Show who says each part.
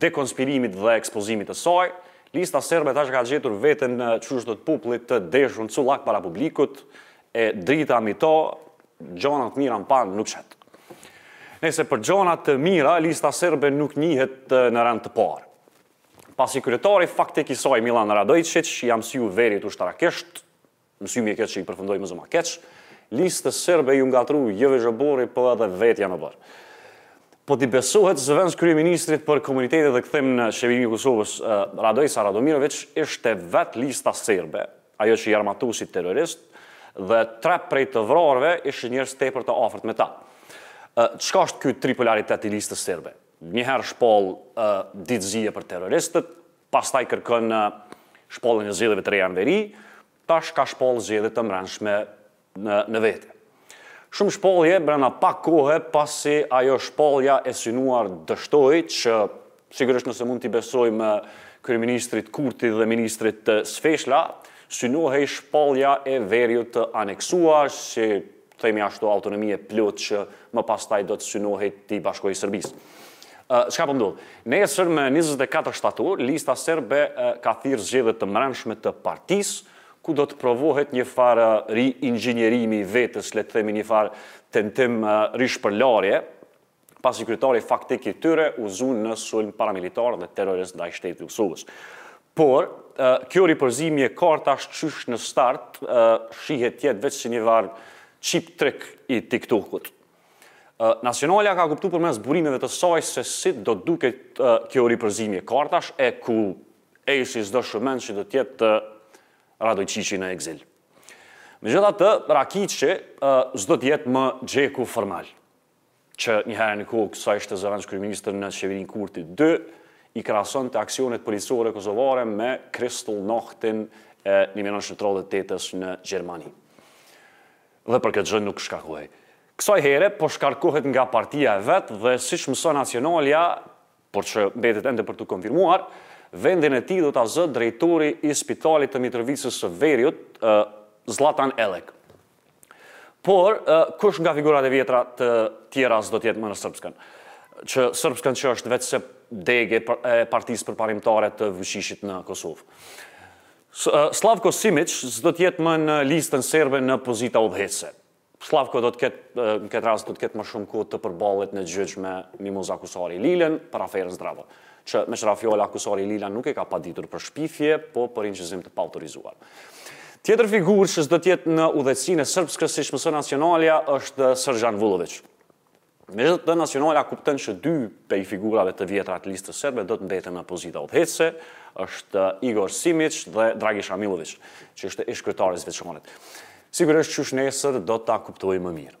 Speaker 1: dekonspirimit dhe ekspozimit të saj, Lista Serbe tash e ka gjetur veten në qysh thotë populli të deshun cullak para publikut e drita mi to, gjona të mira n'pah nuk qet. Nëse për gjona të mira Lista Serbe nuk njihet në rend të parë. Pasi kryetari faktik i saj Millan Radoiçiç ia mësyu veriut ushtarakisht, Mësymje kjo që i përfundoi mos zo ma keq Listës Serbe ju ngatru jo veç oborri po edhe vetja në oborr. Po t'i besohet zëvendës kryeministrit për komunitete dhe kthim në qeverinë e Kosovës Radoica Radomiroviç ishte vetë Lista Serbe ajo që i armatu si terrorist dhe tre prej të vrarëve ishin njerëz tepër të afërt me ta. Çka është ky tripolaritet i Listës Serbe? Njëherë shpall ditë zie për terroristët, pastaj kërkon shpalljen e zgjedhjeve të reja në veri, tash ka shpallë zgjedhje të mbrendshme në vete. Shumë shpallje brena pak kohe pasi ajo shpallja e synuar dështoi që sigurisht nëse mund t'i besojmë kryeministrit Kurti dhe ministrit Sveçla, synohej shpallja e veriut të aneksuar si të themi ashtu, autonomi e plotë që më pastaj do të synohej t'i bashkohej Serbisë. Çka po ndodh? Nesër me 24 tetor, lista serbe ka thirrë zgjedhje të mrenshme të partisë, ku do të provohet një farë riinxhinierimi i vetes, le të themi një farë tentim rishpërlarje, pasi kryetari faktik i tyre u zu në sulm paramilitar dhe terrorist ndaj shtetit të Kosovës. Por, kjo ripërzierje kartash qysh në start shihet të jetë veç si njëfarë çip trik i TikTokut. Nacionalja ka kuptu përmes burimeve të saj se si do duket kjo ripërzierje kartash e ku Ejsi s'do shumë mend që do të jetë Radojçiçi në ekzil. Megjithatë, Rakiçi s'do të jetë më Xheku formal. që një herë në kohë sa ishte zëvendëskryeministër në qeverinë Kurti dy, i krahasonte aksionet policore kosovare me Kristallnachtin e një mijë e nëntëqind e tridhjetë e tetë-s në Gjermani. Dhe për këtë gjë nuk shkarkohej. Kësaj here po shkarkohet nga partia e vet dhe siç mëson Nacionalja, por që mbetet ende për t'u konfirmuar, vendin e tij do ta zërë drejtori i Spitalit të Mitrovicës së Veriut, Zllatan Elek. Por, kush nga figurat e vjetra të tjera s'do të jetë më në Srpskën? Që Srpskën që është veçse degë e partisë përparimtare të Vuçiqit në Kosovë. Sllavko Simiq s'do të jetë më në listën serbe në pozita udhëheqëse. Sllavko do të ketë në këtë rast do të ketë më shumë kohë të përballet në gjyq me Mimoza Kusari Lilën për aferën Zdravo. që me ç'rast fjala akuzori Lila nuk e ka paditur për shpifje, po për inqizim të paautorizuar. Tjetër figurë që s'do të jetë në udhëheqësinë e Srpskës siç mëson Nacionalja është Sërxhan Vulloviq. Megjithatë Nacionalja kupton që dy prej figurave të vjetra të Listës Serbe do të mbeten në pozita udhëheqëse, është Igor Simiq dhe Dragisha Milloviq, që është ish-kryetar i Zveçanit. Sigurisht qysh nesër do ta kuptojmë më mirë.